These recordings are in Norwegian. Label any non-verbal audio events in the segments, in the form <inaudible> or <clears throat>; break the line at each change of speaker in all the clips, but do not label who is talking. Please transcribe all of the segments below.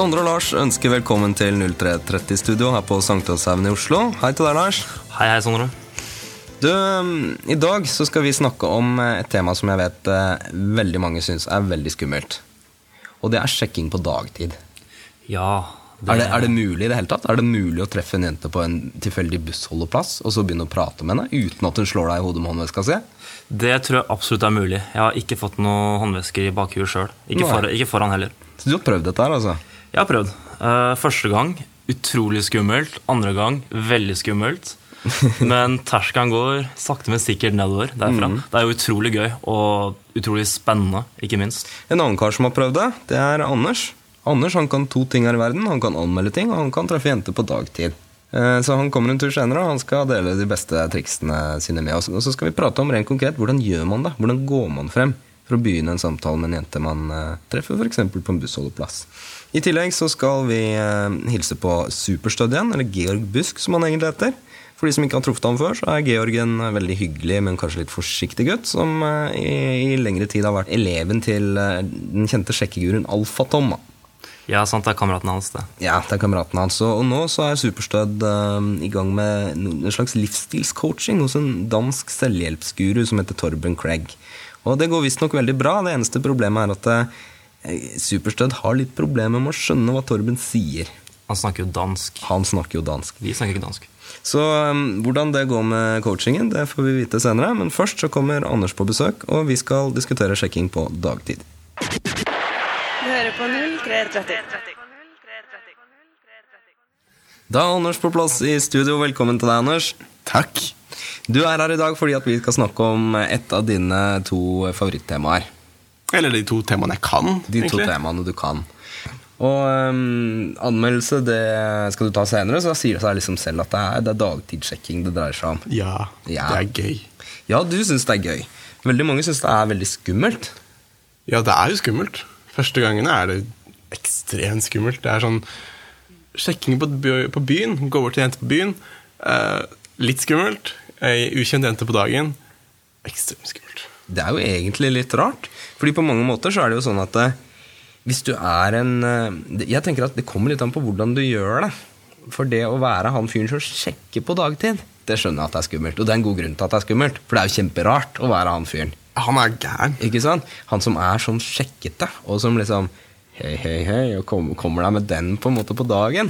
Sondre og Lars ønsker velkommen til 0330-studio her på Sankthanshaugen i Oslo. Hei til deg, Lars.
Hei, hei, Sondre.
Du, I dag så skal vi snakke om eh, et tema som jeg vet eh, veldig mange syns er veldig skummelt. Og det er sjekking på dagtid.
Ja
Er, det, er det mulig i det hele tatt? Er det mulig å treffe en jente på en tilfeldig bussholdeplass og så begynne å prate med henne uten at hun slår deg i hodet med håndveska si?
Det tror jeg absolutt er mulig. Jeg har ikke fått noen håndvesker i bakhuet sjøl. Ikke, for, ikke foran heller.
Så du har prøvd dette her, altså?
Jeg har prøvd. Uh, første gang utrolig skummelt. Andre gang veldig skummelt. <laughs> Men terskelen går sakte, men sikkert nedover derfra.
Mm.
Det er jo utrolig gøy og utrolig spennende, ikke minst.
En annen kar som har prøvd det, det er Anders. Anders han kan to ting her i verden. Han kan anmelde ting, og han kan treffe jenter på dagtid. Eh, Så han kommer en tur senere, og han skal dele de beste triksene sine med oss. Og så skal vi prate om rent konkret hvordan gjør man det? Hvordan går man frem for å begynne en samtale med en jente man eh, treffer f.eks. på en bussholdeplass? I tillegg så skal vi eh, hilse på Superstudien, eller Georg Busk som han egentlig heter. For de som ikke har truffet ham før, så er Georg en eh, veldig hyggelig, men kanskje litt forsiktig gutt, som eh, i, i lengre tid har vært eleven til den kjente sjekkeguruen Alfa-Tom.
Ja, sant, det er kameraten hans, det.
Ja, det er kameraten hans. Og nå så er Superstød uh, i gang med en slags livsstilscoaching hos en dansk selvhjelpsguru som heter Torben Craig. Og det går visstnok veldig bra. Det eneste problemet er at eh, Superstød har litt problemer med å skjønne hva Torben sier.
Han snakker jo dansk.
Han snakker jo dansk.
Vi snakker ikke dansk.
Så um, hvordan det går med coachingen, det får vi vite senere. Men først så kommer Anders på besøk, og vi skal diskutere sjekking på dagtid.
Du hører på 0330.
Da er Anders på plass i studio. Velkommen til deg, Anders.
Takk.
Du er her i dag fordi at vi skal snakke om et av dine to favorittemaer.
Eller de to temaene jeg kan.
De to
egentlig.
temaene du kan. Og um, anmeldelse det skal du ta senere, så da sier det seg liksom selv at det er, det er dagtidssjekking det dreier seg om.
Ja,
Ja.
det er gøy.
Ja, du syns det er gøy. Veldig mange syns det er veldig skummelt.
Ja, det er jo skummelt. Første gangene er det ekstremt skummelt. Det er sånn Sjekking på, på byen. Gå bort til en jente på byen. Eh, litt skummelt. Ei ukjent jente på dagen. Ekstremt skummelt.
Det er jo egentlig litt rart. Fordi på mange måter så er det jo sånn at eh, hvis du er en eh, Jeg tenker at det kommer litt an på hvordan du gjør det. For det å være han fyren som sjekker på dagtid, det skjønner jeg at det er skummelt. Og det er en god grunn til at det er skummelt, for det er jo kjemperart å være han fyren.
Han er gæren.
Ikke sant? Han som er sånn sjekkete, og som liksom Hei, hei, hei, og kom, kommer deg med den på en måte på dagen.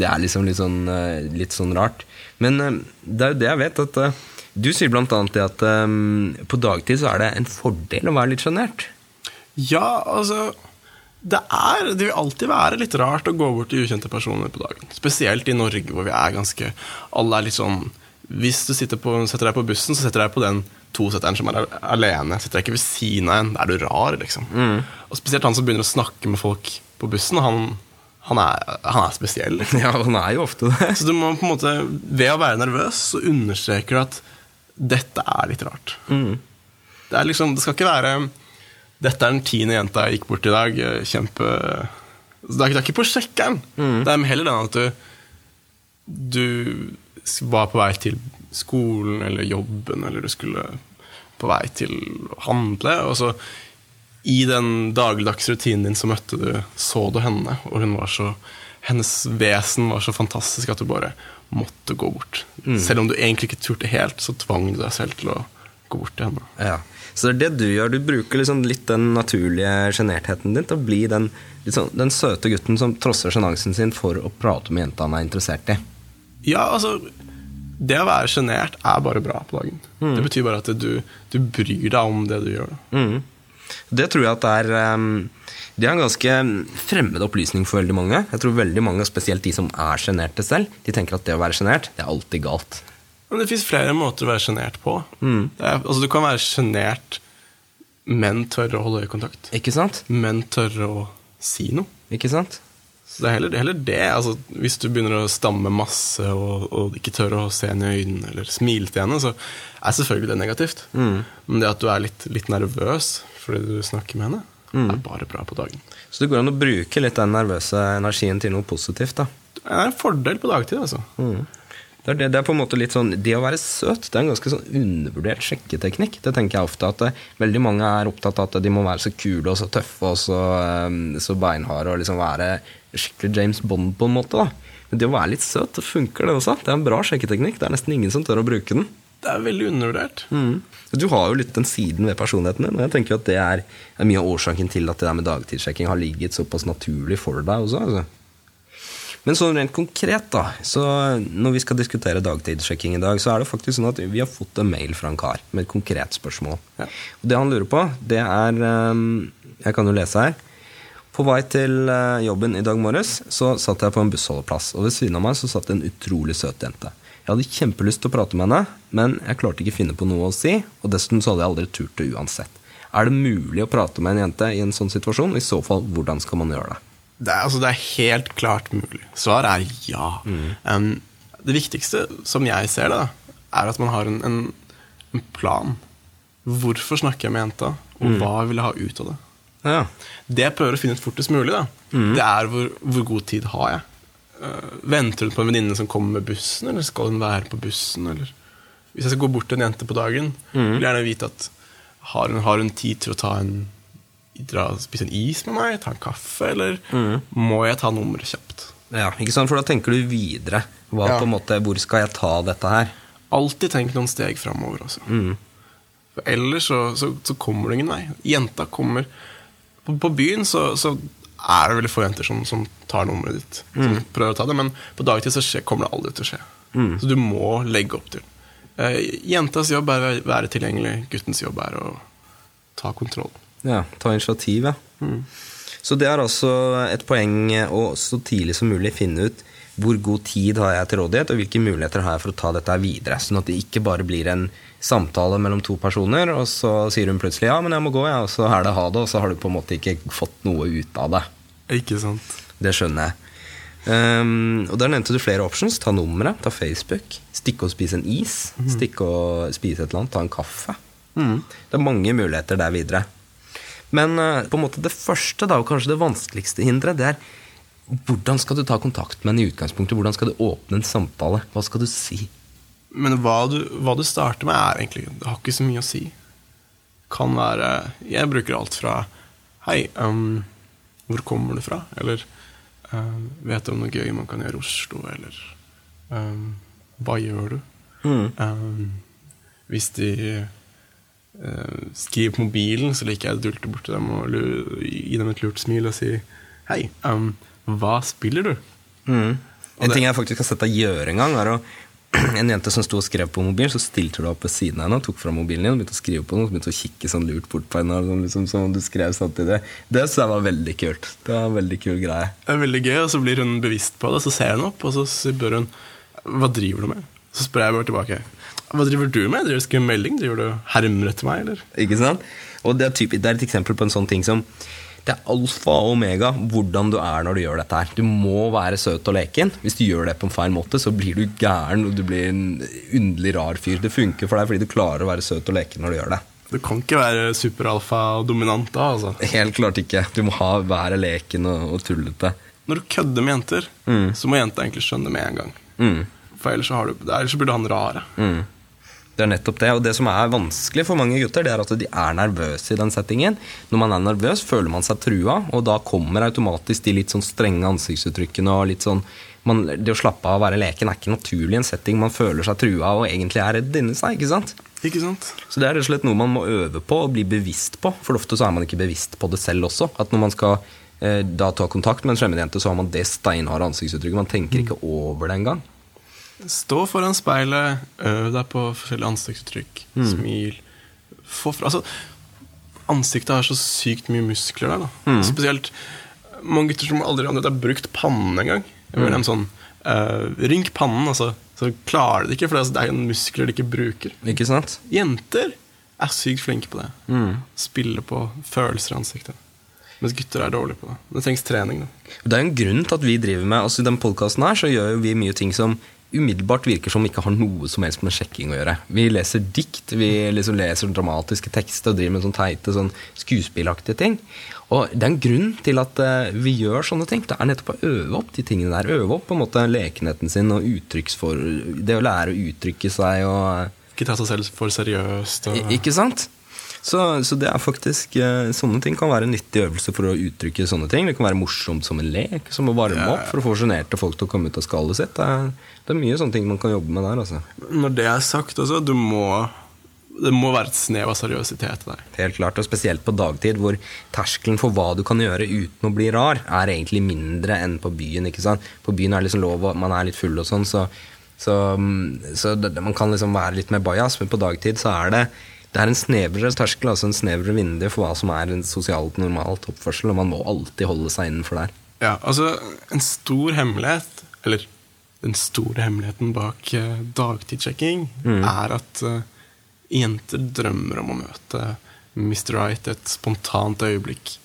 Det er liksom litt sånn, eh, litt sånn rart. Men det er jo det jeg vet, at du sier annet det at um, på dagtid så er det en fordel å være litt sjenert.
Ja, altså det, er, det vil alltid være litt rart å gå bort til ukjente personer på dagen. Spesielt i Norge, hvor vi er ganske Alle er litt sånn Hvis du på, setter deg på bussen, så setter du deg på den tosetteren som er alene. Sitter deg ikke ved siden av en. Da er du rar, liksom. Og spesielt han som begynner å snakke med folk på bussen. Han, han, er, han er spesiell. Liksom. <laughs>
Ja, han er jo ofte det.
Så du må på en måte Ved å være nervøs, så understreker du at dette er litt rart. Det er liksom Det skal ikke være Dette er den tiende jenta jeg gikk bort i dag. eh, Kjempe Det er, det er ikke på sjekkeren. Det er heller den at du Du var på vei til skolen eller jobben, eller du skulle på vei til å handle, og så i den dagligdagse rutinen din så møtte du Så du henne, og hun var så hennes vesen var så fantastisk at du bare måtte gå bort. Selv om du egentlig ikke turte helt, så tvang du deg selv til å gå bort igjen.
Ja. Så det er det du gjør. Du bruker liksom litt den naturlige sjenertheten din til å bli den, sånn, den søte gutten som trosser sjenansen sin for å prate med jenta han er interessert i.
Ja, altså Det å være sjenert er bare bra på dagen. Det betyr bare at du, du bryr deg om det du gjør.
Mm. Det tror jeg at det er um, Det er en ganske fremmed opplysning for veldig mange. Jeg tror veldig mange, spesielt de som er sjenerte selv, de tenker at det å være sjenert, det er alltid galt.
Men det fins flere måter å være sjenert på. Det er, altså, du kan være sjenert, men tørre å holde øyekontakt.
Ikke sant?
Men tørre å si noe.
Ikke sant?
Så det er heller, heller det. Altså, hvis du begynner å stamme masse og, og ikke tør å se henne i øynene eller smile til henne, så er selvfølgelig det negativt. Men det at du er litt, litt nervøs fordi du snakker med henne, er bare bra på dagen.
Så det går an å bruke litt den nervøse energien til noe positivt. da.
Det er en fordel på dagtid, altså.
Det er, det, det er på en måte litt sånn Det å være søt det er en ganske sånn undervurdert sjekketeknikk. Det tenker jeg ofte at det, veldig mange er opptatt av at de må være så kule og så tøffe og så, eh, så beinharde og liksom være skikkelig James Bond på en måte. da Men det å være litt søt, funker det også. Det er en bra sjekketeknikk. Det er nesten ingen som tør å bruke den.
Det er veldig undervurdert.
Du har jo litt den siden ved personligheten din, og jeg tenker at det er, er mye av årsaken til at det der med dagtidssjekking har ligget såpass naturlig for deg også. Altså. Men sånn rent konkret, da, så når vi skal diskutere dagtidssjekking i dag, så er det faktisk sånn at vi har fått en mail fra en kar med et konkret spørsmål.
Ja.
Og det han lurer på, det er ehm, Jeg kan jo lese her. På vei til eh, jobben i dag morges så satt jeg på en bussholdeplass, og ved siden av meg så satt en utrolig søt jente. Jeg hadde kjempelyst til å prate med henne, men jeg klarte ikke finne på noe å si, og dessuten så hadde jeg aldri turt det uansett. Er det mulig å prate med en jente i en sånn situasjon? I så fall, hvordan skal man gjøre det?
Det er, altså, det er helt klart mulig. Svaret er ja. Um, det viktigste, som jeg ser det, da, er at man har en, en, en plan. Hvorfor snakker jeg med jenta, og hva vil jeg ha ut av det?
Ja.
Det jeg prøver å finne ut fortest mulig, da, det er hvor, hvor god tid har jeg. Eh, venter hun på en venninne som kommer med bussen, eller skal hun være på bussen? Eller? Hvis jeg skal gå bort til en jente på dagen, vil jeg gjerne vite at har hun, har hun tid til å ta en dra, spise en is med meg, ta en kaffe, eller må jeg ta nummeret kjapt?
ja, ikke sant? For da tenker du videre. Hva,
Ja.
måte, hvor skal jeg ta dette her?
Alltid tenk noen steg framover. Altså. For ellers så, så, så kommer det ingen vei. Jenta kommer På, på byen så, så er det veldig få jenter som, som tar nummeret ditt. Som prøver å ta det, Men på dagtid så skje, kommer det aldri til å skje. Så du må legge opp til. Eh, jentas jobb er å være tilgjengelig. Guttens jobb er å ta kontroll.
Ja, ta initiativ, ja. Så det er altså et poeng å så tidlig som mulig finne ut hvor god tid har jeg til rådighet, og hvilke muligheter har jeg for å ta dette videre. Sånn at det ikke bare blir en samtale mellom to personer, og så sier hun plutselig 'ja, men jeg må gå', ja, og så er det ha det, og så har du på en måte ikke fått noe ut av det.
Ikke sant?
Det skjønner jeg. Um, og Der nevnte du flere options. Ta nummeret, ta Facebook. Stikke og spise en is. Stikke og spise et eller annet. Ta en kaffe. Det er mange muligheter der videre. Men uh, på en måte det første, da, og kanskje det vanskeligste hinderet, det er hvordan skal du ta kontakt med henne i utgangspunktet? Hvordan skal du åpne en samtale? Hva skal du si?
Men hva du, hva du starter med, er egentlig Det har ikke så mye å si. Kan være Jeg bruker alt fra Hei, um, hvor kommer du fra? Eller uh, vet du om noe gøy man kan gjøre i Oslo? Eller um, hva gjør du? Um, hvis de uh, skriver på mobilen, så liker jeg å dulte bort til dem og gi dem et lurt smil og si Hei, um, hva spiller du?
En
det-
ting jeg faktisk har sett deg gjøre en gang, er å <clears throat> en jente som sto og skrev på mobilen, så stilte du opp ved siden av henne og tok fra mobilen din og begynte å skrive på den, og begynte å kikke sånn lurt bort på henne, sånn, liksom, som du skrev samtidig. Det syns jeg var veldig kult. Det var en veldig kul greie.
Det er veldig gøy, og så blir hun bevisst på det. Så ser hun opp, og så spør hun hva driver du med. Så spør jeg bare tilbake. Hva driver du med? Driver du skriver melding? Driver du hermer etter meg, eller?
Ikke sant? Og det er, typ, det er et eksempel på en sånn ting som det er alfa og omega hvordan du er når du gjør dette her. Du må være søt og leken. Hvis du gjør det på en feil måte, så blir du gæren og du blir en underlig rar fyr. Det funker for deg fordi du klarer å være søt og leken når du gjør det.
Du kan ikke være superalfa og dominant da, altså.
Helt klart ikke. Du må ha, være leken og, og tullete.
Når du kødder med jenter, så må jenta egentlig skjønne det med en gang.
Mm.
For ellers du, ellers så blir du han rare.
Det er nettopp det. Og det som er vanskelig for mange gutter, det er at de er nervøse i den settingen. Når man er nervøs, føler man seg trua, og da kommer automatisk de litt sånn strenge ansiktsuttrykkene og litt sånn man, Det å slappe av og være leken er ikke naturlig i en setting man føler seg trua og egentlig er redd inni seg. ikke sant?
Ikke sant?
Så det er rett og slett noe man må øve på og bli bevisst på. For ofte så er man ikke bevisst på det selv også. At når man skal eh, da ta kontakt med en fremmedjente, så har man det steinharde ansiktsuttrykket. Man tenker ikke over det engang.
Stå foran speilet, øv deg på forskjellige ansiktsuttrykk. Smil. Få fra Altså, ansiktet har så sykt mye muskler der, da. Spesielt mange gutter som aldri har brukt pannen engang. Mm. sånn uh, Rynk pannen, altså. Så klarer de det ikke, for det er jo muskler de ikke bruker.
Ikke sant?
Jenter er sykt flinke på det. Spille på følelser i ansiktet. Mens gutter er dårlige på det. Det trengs trening. da
Det er jo en grunn til at vi driver med altså I den podkasten her så gjør jo vi mye ting som umiddelbart virker som ikke har noe som helst med sjekking å gjøre. Vi leser dikt, vi liksom leser dramatiske tekster og driver med sånn teite sånn skuespillaktige ting. Og det er en grunn til at eh, vi gjør sånne ting. Det er nettopp å øve opp de tingene der. Øve opp på en måte lekenheten sin og uttrykksfor... Det å lære å uttrykke seg og
Ikke ta seg selv for seriøst. Og,
Ikke sant? Så, så det er faktisk eh, Sånne ting kan være en nyttig øvelse for å uttrykke sånne ting. Det kan være morsomt som en lek, som å varme opp for å få sjenerte folk til å komme ut av skallet sitt. Det er, det er mye sånne ting man kan jobbe med der. altså.
Når det er sagt, altså, du må, det må være et snev av seriøsitet der.
Helt klart, og Spesielt på dagtid, hvor terskelen for hva du kan gjøre uten å bli rar, er egentlig mindre enn på byen. ikke sant? På byen er det liksom lov, og man er litt full og sånn, så, så, så det, man kan liksom være litt mer bajas. Men på dagtid så er det det er en snevrere terskel, altså en snevrere vindu for hva som er en sosialt normalt oppførsel, og man må alltid holde seg innenfor der.
Ja, altså En stor hemmelighet, eller den store hemmeligheten bak eh, dagtidssjekking, er at eh, jenter drømmer om å møte Mr. Right et spontant øyeblikk.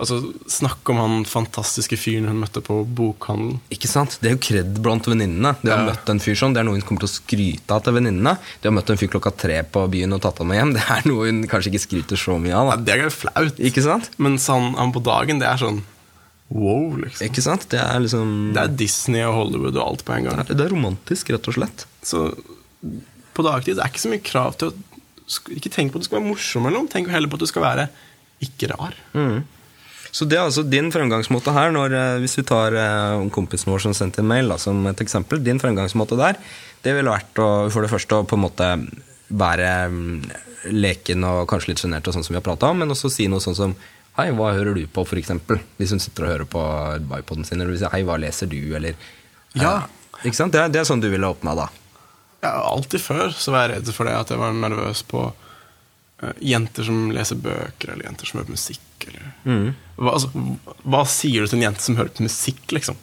Altså, Snakk om han fantastiske fyren hun møtte på bokhandelen.
Ikke sant? Det er jo kred blant venninnene. Det har
Ja.
møtt en fyr sånn, det er noe hun kommer til å skryte av til venninnene. Det har møtt en fyr klokka tre på byen og tatt ham med hjem, <laughs> det er noe hun kanskje ikke skryter så mye av.
Ja, det er jo flaut.
Ikke sant?
Mens han, han på dagen, det er sånn wow, liksom.
Ikke sant? Det er liksom
Det er Disney og Hollywood og alt på en gang.
det er, det er romantisk, rett og slett.
Så på dagtid det er ikke så mye krav til å Ikke tenk på at du skal være morsom, eller noe. Tenk heller på at du skal være ikke rar.
Så det er altså din fremgangsmåte her, når, eh, hvis vi tar eh, kompisen vår som sendte en mail da, som et eksempel. Din fremgangsmåte der, det ville vært å, for det første å på en måte være mm, leken og kanskje litt sjenert, og sånn som vi har prata om, men også si noe sånn som Hei, hva hører du på, for eksempel? Hvis hun sitter og hører på iPoden sin, eller hvis Hei, hva leser du, eller
Ja.
Eh, Ikke sant? Det er, det er sånn du ville åpna da.
Ja, alltid før så var jeg redd for det at jeg var nervøs på jenter som leser bøker, eller jenter som hører på musikk. Eller. Hva, altså, hva sier du til en jente som hører på musikk, liksom?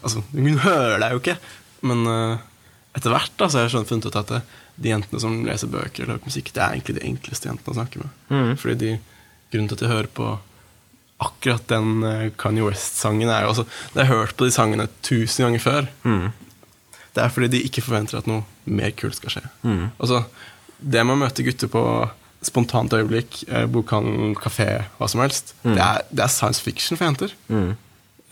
Altså, hun hører deg jo ikke. Men uh, etter hvert da, så har jeg skjønt, funnet ut at det, de jentene som leser bøker eller hører på musikk, det er egentlig de enkleste jentene å snakke med. Fordi de, grunnen til at de hører på akkurat den uh, Kanye West-sangen, er jo også Det har jeg hørt på de sangene tusen ganger før. Det er fordi de ikke forventer at noe mer kult skal skje. Altså, det med å møte gutter på spontant øyeblikk, eh, bokhandel, kafé, hva som helst, det, er, det er science fiction for jenter.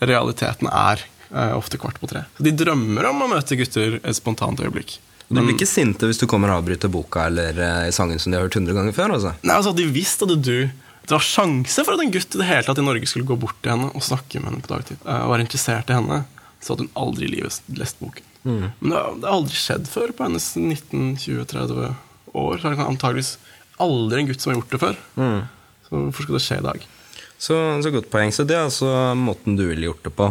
Realiteten er eh, ofte kvart på tre. Så de drømmer om å møte gutter et spontant øyeblikk.
Du blir ikke sinte hvis du kommer og avbryter boka eller eh, sangen som de har hørt hundre ganger før? altså.
Nei, altså, de visste at du Det var sjanse for at en gutt i det hele tatt i Norge skulle gå bort til henne og snakke med henne på dagtid. eh, Og være interessert i henne. Så hadde hun aldri i livet lest boken. Men det har, aldri skjedd før på hennes 19-20-30 år. Så har det antageligvis aldri en gutt som har gjort det før. Så hvorfor skal det skje i dag?
Så, så godt poeng. Så det er altså måten du ville gjort det på.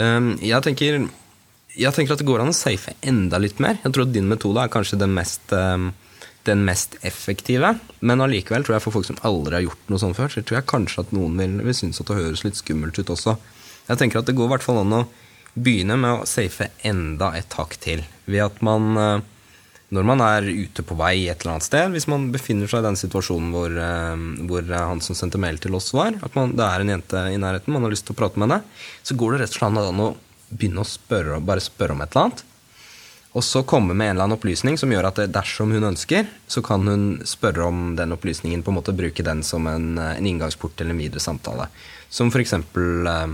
Um, jeg, tenker, jeg tenker at det går an å safe enda litt mer. Jeg tror at din metode er kanskje den mest, um, den mest effektive. Men allikevel tror jeg for folk som aldri har gjort noe sånt før, så tror jeg kanskje at noen vil, vil synes at det høres litt skummelt ut også. Jeg tenker at det går i hvert fall an å begynne med å safe enda et hakk til. Ved at man uh, når man er ute på vei et eller annet sted, hvis man befinner seg i den situasjonen hvor, eh, hvor eh, han som sendte mail til oss var, at man, det er en jente i nærheten, man har lyst til å prate med henne, så går det rett og slett an å begynne å spørre, bare spørre om et eller annet. Og så komme med en eller annen opplysning som gjør at dersom hun ønsker, så kan hun spørre om den opplysningen, på en måte bruke den som en, eh, en inngangsport til en videre samtale. Som eh,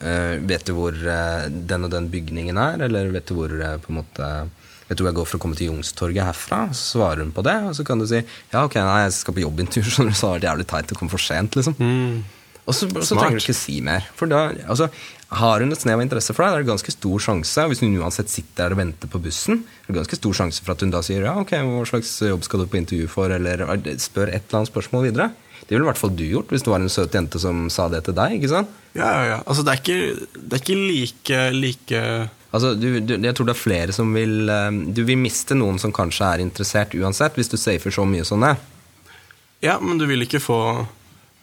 eh, Vet du hvor den og den bygningen er? Eller vet du hvor på en måte Vet du hvor jeg går for å komme til Youngstorget herfra? Så svarer hun på det, og så kan du si ja, ok, nei, jeg skal på jobbintervju, <laughs> skjønner du, så har det vært jævlig teit å komme for sent, liksom. Og så, så trenger du ikke si mer. For da, altså, Har hun et snev av interesse for deg, da er det ganske stor sjanse Hvis hun uansett sitter der og venter på bussen, er det ganske stor sjanse for at hun da sier ja, ok, hva slags jobb skal du på intervju for, eller spør et eller annet spørsmål videre. Det ville i hvert fall du gjort hvis det var en søt jente som sa det til deg. ikke sant?
Ja, ja, ja. Altså, det er ikke, det er ikke like, like
Altså, du, du, jeg tror det er flere som vil eh, Du vil miste noen som kanskje er interessert uansett, hvis du safer så mye som det.
Ja, men du vil ikke få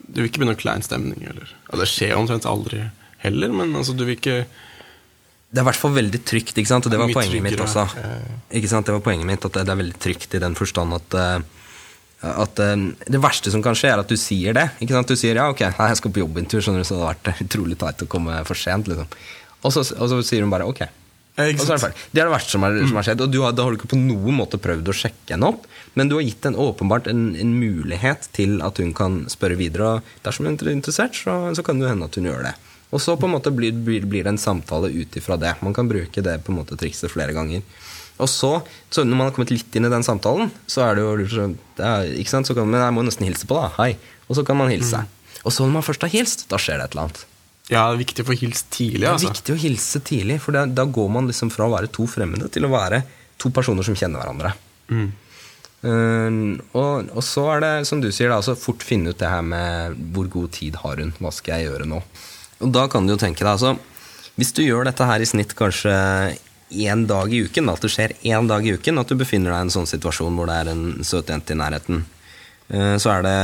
Du vil ikke begynne å klein stemning, eller ja, Det skjer omtrent aldri heller, men altså, du vil ikke
Det er i hvert fall veldig trygt, ikke sant? og det var poenget mitt også. Ikke sant? Det var poenget mitt, at det, er veldig trygt i den forstand at, eh, at eh, Det verste som kan skje, er at du sier det. Ikke sant? Du sier ja, ok, jeg skal på jobbintur, skjønner du, så det hadde vært utrolig teit å komme for sent. liksom. Og så, og så sier hun bare ok. Og så er det ferdig. Det er det verste som, er, som har skjedd. Og du har, da har du ikke på noen måte prøvd å sjekke henne opp, men du har gitt henne åpenbart en, en mulighet til at hun kan spørre videre. Og dersom hun er interessert, så, så kan det hende at hun gjør det. Og så på en måte blir, blir, blir det en samtale ut ifra det. Man kan bruke det på en måte trikset flere ganger. Og så, så når man har kommet litt inn i den samtalen, så er det jo det er, ikke sant? Så kan, Men jeg må nesten hilse på, da. Hei. Og så kan man hilse. Og så når man først har hilst, da skjer det et eller annet.
Ja, det er viktig å få hilst tidlig,
Det er
altså.
viktig å hilse tidlig, for det, da går man liksom fra å være to fremmede til å være to personer som kjenner hverandre. Uh, og, og så er det, som du sier, da, altså fort finne ut det her med hvor god tid har hun, hva skal jeg gjøre nå? Og da kan du jo tenke deg, altså, hvis du gjør dette her i snitt kanskje én dag i uken, at det skjer én dag i uken, at du befinner deg i en sånn situasjon hvor det er en søt jente i nærheten, eh, så er det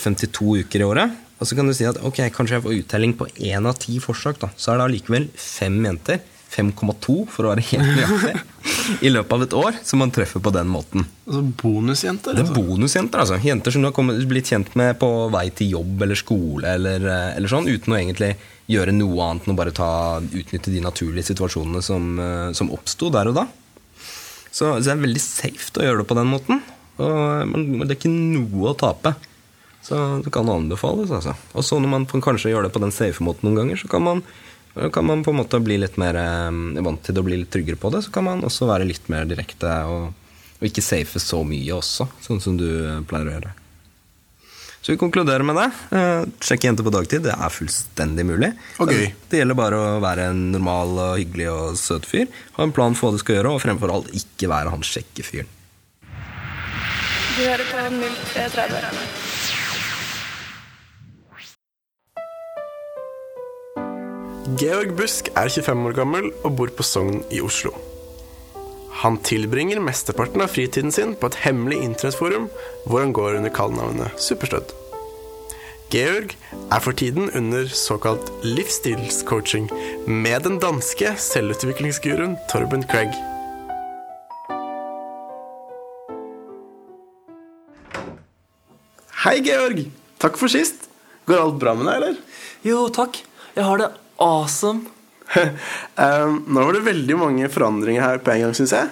52 uker i året. Og så kan du si at ok, kanskje jeg får uttelling på én av ti forsøk. da, Så er det allikevel fem jenter, 5,2 for å være helt <laughs> nøyaktig, i løpet av et år som man treffer på den måten.
Altså, bonusjenter.
Det er
Altså.
bonusjenter, altså. Jenter som du har kommet, blitt kjent med på vei til jobb eller skole eller, eh, eller sånn, uten å egentlig gjøre noe annet enn å bare ta, utnytte de naturlige situasjonene som, eh, som oppsto der og da. Så, så det er veldig safe å gjøre det på den måten. Og men det er ikke noe å tape. Så det kan anbefales, altså. Og så når man får kanskje gjør det på den safe måten noen ganger, så kan man, kan man på en måte bli litt mer eh, vant til det og bli litt tryggere på det. Så kan man også være litt mer direkte og, og ikke safe så mye også, sånn som du eh, pleier å gjøre. Så vi konkluderer med det. Eh, Sjekke jenter på dagtid, det er fullstendig mulig.
Gøy.
Det, det gjelder bare å være en normal og hyggelig og søt fyr. Ha en plan for hva du skal gjøre, og fremfor alt ikke være han sjekke fyren.
Du hører på 0330.
Georg Busk er 25 år gammel og bor på Sogn i Oslo. Han tilbringer mesteparten av fritiden sin på et hemmelig internettforum hvor han går under kallenavnet Superstødd. Georg er for tiden under såkalt livsstilscoaching med den danske selvutviklingsguruen Torben Craig. Hei, Georg. Takk for sist. Går alt bra med deg, eller?
Jo, takk. Jeg har det awesome. <laughs>
Um, nå var det veldig mange forandringer her på en gang, syns jeg.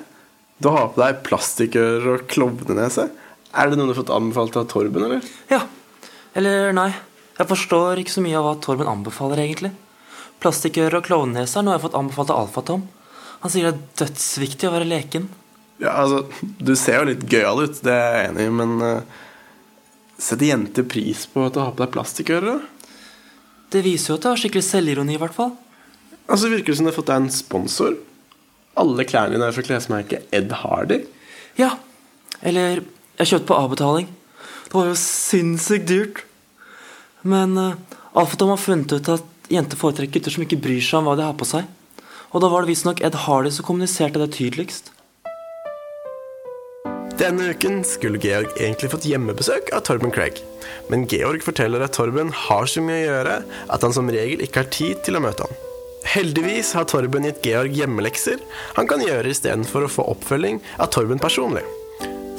Du har på deg plastikkører og klovnenese. Er det noe du har fått anbefalt av Torben, eller?
Ja. Eller nei. Jeg forstår ikke så mye av hva Torben anbefaler, egentlig. Plastikkører og klovnenese er noe jeg har fått anbefalt av Alfatom. Han sier det er dødsviktig å være leken.
Ja, altså, Du ser jo litt gøyal ut, det er jeg enig i, men uh, setter jenter pris på at du har på deg plastikkører? da?
Det viser jo at jeg har skikkelig selvironi, i hvert fall.
Altså, Virker det som du har fått deg en sponsor? Alle klærne dine er fra klesmerket Ed Hardy.
Ja. Eller jeg kjøpte på avbetaling. Det var jo sinnssykt dyrt. Men uh, Alfatom har funnet ut at jenter foretrekker gutter som ikke bryr seg om hva de har på seg. Og da var det visstnok Ed Hardy som kommuniserte det tydeligst.
Denne uken skulle Georg egentlig fått hjemmebesøk av Torben Craig. Men Georg forteller at Torben har så mye å gjøre at han som regel ikke har tid til å møte han. Heldigvis har Torben gitt Georg hjemmelekser han kan gjøre istedenfor å få oppfølging av Torben personlig.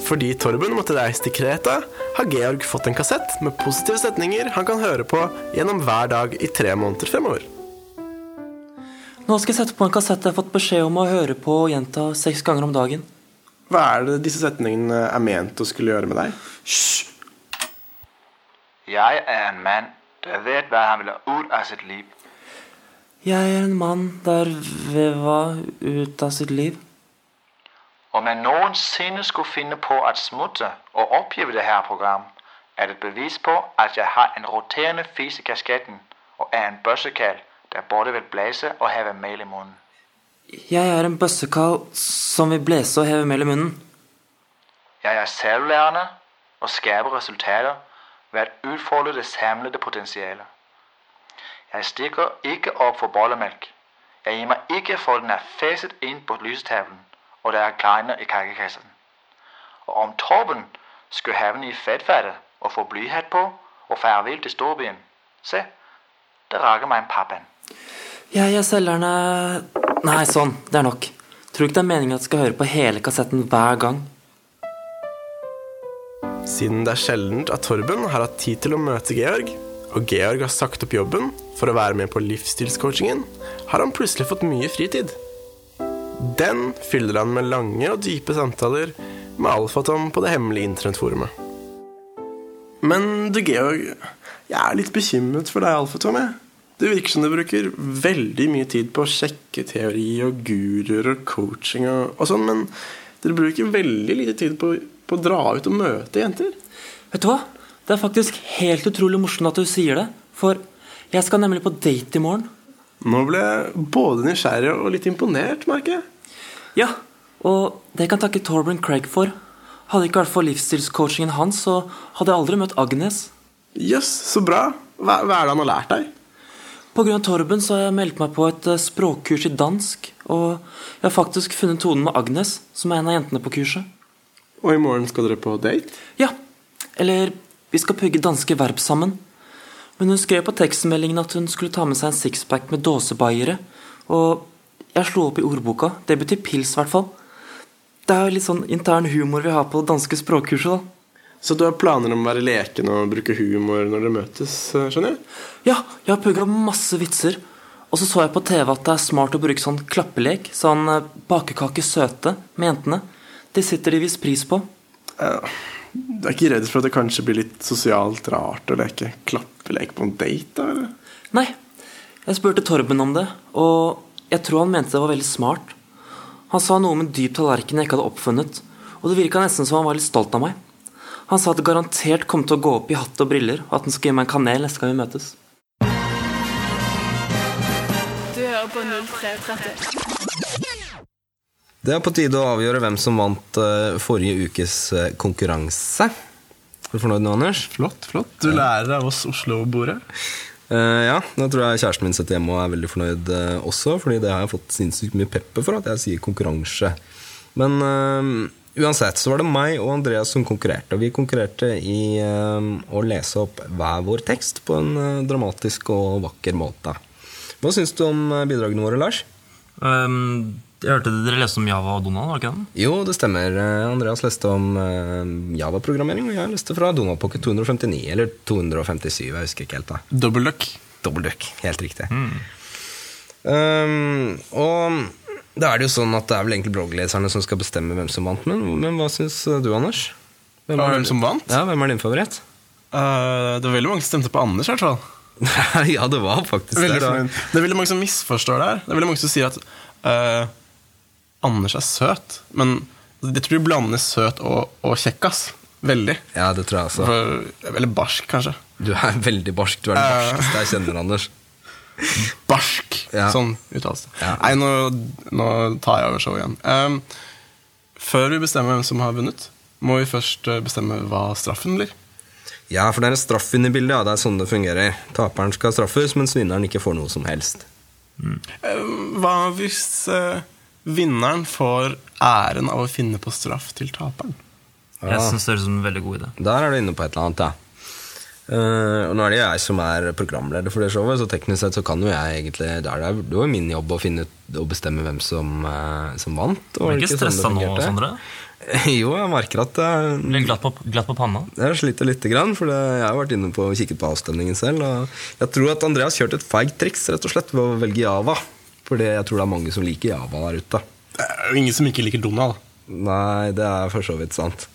Fordi Torben måtte reise til Kreta, har Georg fått en kassett med positive setninger han kan høre på gjennom hver dag i tre måneder fremover.
Nå skal jeg sette på en kassett jeg har fått beskjed om å høre på og gjenta seks ganger om dagen.
Hva er det disse setningene er ment å skulle gjøre med deg?
Jeg er en mann, der vet hva han vil ha ut av sitt liv.
Jeg er en mann der veva ut av sitt liv.
Om jeg noensinne skulle finne på at smutte og oppgi det her program, er det et bevis på, at jeg har en roterende fis i kasketten og er en bøssekall der både vil blæse og heve mel i munnen.
Jeg er en bøssekall som vil blæse og heve mel i munnen.
Jeg er selvlærende og skaper resultater ved å udfolde det samlede potensialet. Jeg stikker ikke opp for bollemelk. Jeg gir meg ikke for den er feset inn på lystavlen, og det er kleiner i kakekassen. Og om Torben skulle have den i fedtfattet og få blyhatt på og farvel til storbyen, se, det rager meg en pappen.
Jeg er selgerne Nei, sånn. Det er nok. Tror ikke det er meningen at jeg skal høre på hele kassetten hver gang.
Siden det er sjeldent at Torben har hatt tid til å møte Georg, og Georg har sagt opp jobben for å være med på livsstilscoachingen, har han plutselig fått mye fritid. Den fyller han med lange og dype samtaler med Alfatom på det hemmelige internettforumet. Men du, Georg, jeg er litt bekymret for deg, Alfatom. Det virker som du bruker veldig mye tid på å sjekke teori og guruer og coaching og, og sånn, men dere bruker veldig lite tid på, på å dra ut og møte jenter.
Vet du hva? Det er faktisk helt utrolig morsomt at du sier det. For jeg skal nemlig på date i morgen.
Nå ble jeg både nysgjerrig og litt imponert, merker jeg.
Ja, og det kan takke Torben Craig for. Hadde ikke vært for livsstilscoachingen hans, så hadde jeg aldri møtt Agnes.
Jøss, så bra. Hva, hva er det han har lært deg?
Av Torben så har jeg meldt meg på et eh, språkkurs i dansk. Og jeg har faktisk funnet tonen med Agnes, som er en av jentene på kurset.
Og i morgen skal dere på date?
Ja, eller vi skal pugge danske verb sammen. Men hun skrev på tekstmeldingen at hun skulle ta med seg en sixpack med dåsebaiere. Og jeg slo opp i ordboka. Det betyr pils, i hvert fall. Det er jo litt sånn intern humor vi har på det danske språkkurset, da.
Så du har planer om å være leken og bruke humor når dere møtes? eh, skjønner jeg?
Ja, jeg har pugga masse vitser. Og så så jeg på TV at det er smart å bruke sånn klappelek. Sånn eh, bakekake søte med jentene. Det setter de visst pris på.
Du er ikke redd for at det kanskje blir litt sosialt rart å leke klappelek på en date? da, eller?
Nei, jeg spurte Torben om det, og jeg tror han mente det var veldig smart. Han sa noe om en dyp tallerken jeg ikke hadde oppfunnet, og det virka nesten som han var litt stolt av meg. Han sa at det garantert kom til å gå opp i hatt og briller, og at han skulle gi meg en kanel neste gang vi møtes.
Du hører på 0330.
Det er på tide å avgjøre hvem som vant eh, forrige ukes eh, konkurranse. Er du fornøyd nå, Anders?
Flott, flott. Du lærer av oss Oslo-bordet.
Uh, ja, da tror jeg kjæresten min sitter hjemme og er veldig fornøyd uh, også, fordi det har jeg fått sinnssykt mye pepper for at jeg sier konkurranse. Men uh, uansett så var det meg og Andreas som konkurrerte. Og vi konkurrerte i å lese opp hver vår tekst på en dramatisk og vakker måte. Hva syns du om bidragene våre, Lars?
Um, jeg hørte dere leste om Java og Donald, var ikke den?
Jo, det stemmer. Eh, Andreas leste om eh, Java-programmering, og jeg leste fra Donald Pocket 259, eller 257, jeg husker ikke helt. da.
Dobbeltduck.
Dobbeltduck, helt riktig. Um, og da er det jo sånn at det er vel egentlig bloggleserne som skal bestemme hvem som vant, men, men hva syns du, Anders?
Hvem, hvem som vant?
Ja, hvem er din favoritt?
Uh, det var veldig mange som stemte på Anders. i hvert fall <laughs>
ja, det var faktisk
Veldig
det. da.
Det er veldig mange som misforstår det her. Det er veldig mange som sier at eh, Anders er søt. Men jeg tror du blander søt og, og kjekkas. Veldig.
Ja, det tror jeg også.
For, eller barsk, kanskje.
Du er veldig barsk. Du er den barskeste jeg kjenner, Anders. <laughs>
Barsk.
Ja.
Sånn uttales det.
Ja.
Nei, nå, nå tar jeg over showet igjen. Um, før vi bestemmer hvem som har vunnet, må vi først eh, bestemme hva straffen blir.
Ja, for det er en straff inne i bildet. Ja. Det er sånn det fungerer. Taperen skal straffes, mens vinneren ikke får noe som helst.
Eh, Hva hvis eh, vinneren får æren av å finne på straff til taperen?
Jeg syns det høres ut som en veldig god idé.
Der er du inne på et eller annet, ja. Uh, og nå er det jeg som er programleder for det showet, så teknisk sett så kan jo jeg egentlig Det er det det var jo min jobb å finne ut og bestemme hvem som, uh, som vant. og
Du er ikke
sånn
stressa nå? Sondre? <laughs>
jo, jeg merker at jeg,
Blir glatt på, glatt på panna?
jeg sliter lite grann, for det, jeg har vært inne på og kikket på avstemningen selv. Og jeg tror at Andreas kjørte et feigt triks rett og slett ved å velge Java. Fordi jeg tror det er mange som liker Java der ute.
Det er jo ingen som ikke liker Donald.
Nei, det er for så vidt sant.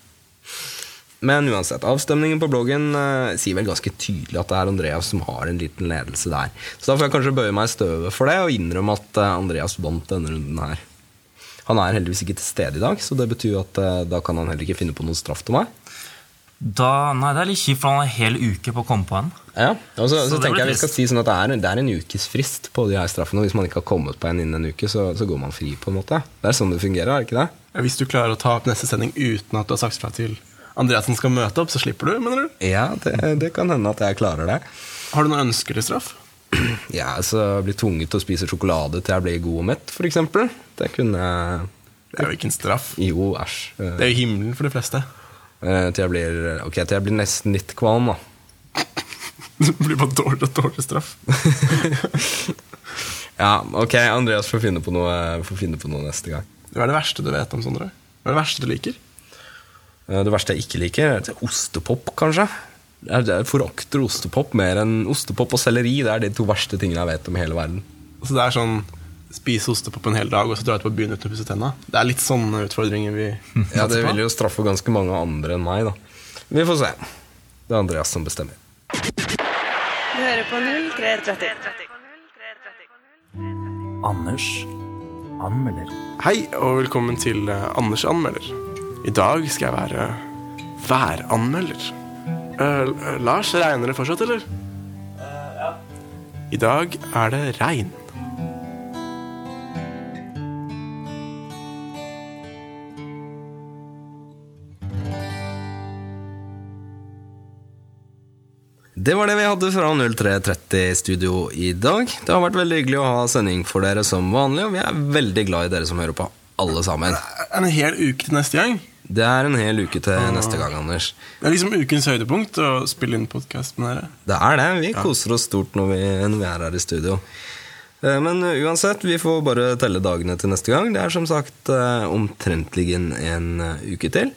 Men uansett, avstemningen på bloggen eh, sier vel ganske tydelig at det er Andreas som har en liten ledelse der. Så da får jeg kanskje bøye meg i støvet for det og innrømme at eh, Andreas vant denne runden her. Han er heldigvis ikke til stede i dag, så det betyr at eh, da kan han heller ikke finne på noen straff til meg.
Da, nei, Det er litt kjipt, for han har en hel uke på å komme på en.
Ja, og så, så,
Så
tenker jeg vi skal si sånn at det er, det er en ukes frist på de her straffene. Hvis man ikke har kommet på en innen en uke, så, så går man fri, på en måte. Det er sånn det fungerer, er det ikke det?
Hvis du klarer å ta opp neste sending uten at du har sagt fra til Andreasen skal møte opp, så slipper du, mener du?
Ja, det, det kan hende at jeg klarer det.
Har du noen ønsker til straff? <clears throat>
Ja, så bli tvunget til å spise sjokolade til jeg blir god og mett, for eksempel. Det kunne jeg
Det er jo ikke en straff.
Jo, æsj.
Det er jo himmelen for de fleste.
Eh, til jeg blir Ok, til jeg blir nesten litt kvalm, da. <laughs>
Det blir bare dårlig og dårlig straff. <laughs>
Ja, ok, Andreas får finne på noe, får finne på noe neste gang.
Hva er det verste du vet om, Sondre? Hva er det verste du liker?
Eh, Det verste jeg ikke liker, er ostepop, kanskje. Jeg forakter ostepop mer enn ostepop og selleri. Det er de to verste tingene jeg vet om i hele verden.
Så det er sånn spise ostepop en hel dag og så dra ut på byen uten å pusse tenna. Det er litt sånne utfordringer vi <laughs>
Ja, det vil jo straffe ganske mange andre enn meg, da. Vi får se. Det er Andreas som bestemmer.
Du hører på 0330.
Anders anmelder.
Hei, og velkommen til eh, Anders anmelder. I dag skal jeg være væranmelder. Uh, Lars, regner det fortsatt, eller? ja. I dag er det regn.
Det var det vi hadde fra 0330 studio i dag. Det har vært veldig hyggelig å ha sending for dere som vanlig, og vi er veldig glad i dere som hører på, alle sammen.
En hel uke til neste gang.
Det er en hel uke til neste gang, Anders.
Det er liksom ukens høydepunkt å spille inn podkast med dere.
Det er det. Vi koser oss stort når vi, når vi er her i studio. Eh, Men uansett, vi får bare telle dagene til neste gang. Det er som sagt eh, omtrentlig en eh, uke til.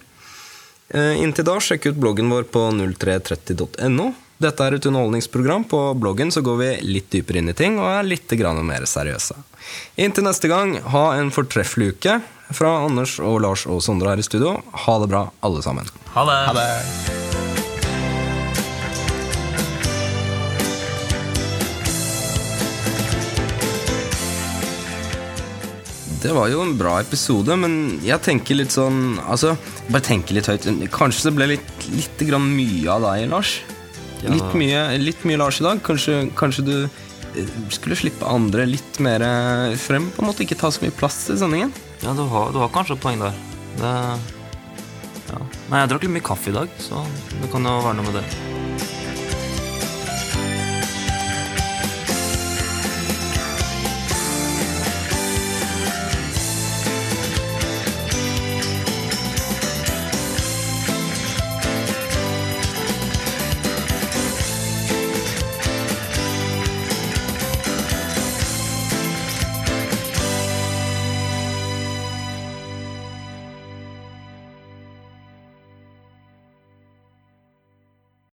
Inntil da, sjekk ut bloggen vår på 0330.no. Dette er et underholdningsprogram. På bloggen så går vi litt dypere inn i ting og er litt mer seriøse. Inntil neste gang, ha en fortreffelig uke. Fra Anders og Lars og Sondre her i studio. Ha det bra, alle sammen.
Ha det.
Ha det.
Det var jo en bra episode, men jeg tenker litt sånn Altså, bare tenker litt høyt. Kanskje det ble litt, litt grann mye av deg, Lars? Litt, mye, litt mye Lars i dag. Kanskje, kanskje du eh, skulle slippe andre litt mer eh, frem? På en måte Ikke ta så mye plass i sendingen?
Ja, du har, du har kanskje et poeng der. Det, ja. Men jeg drakk litt mye kaffe i dag, så det kan jo være noe med det.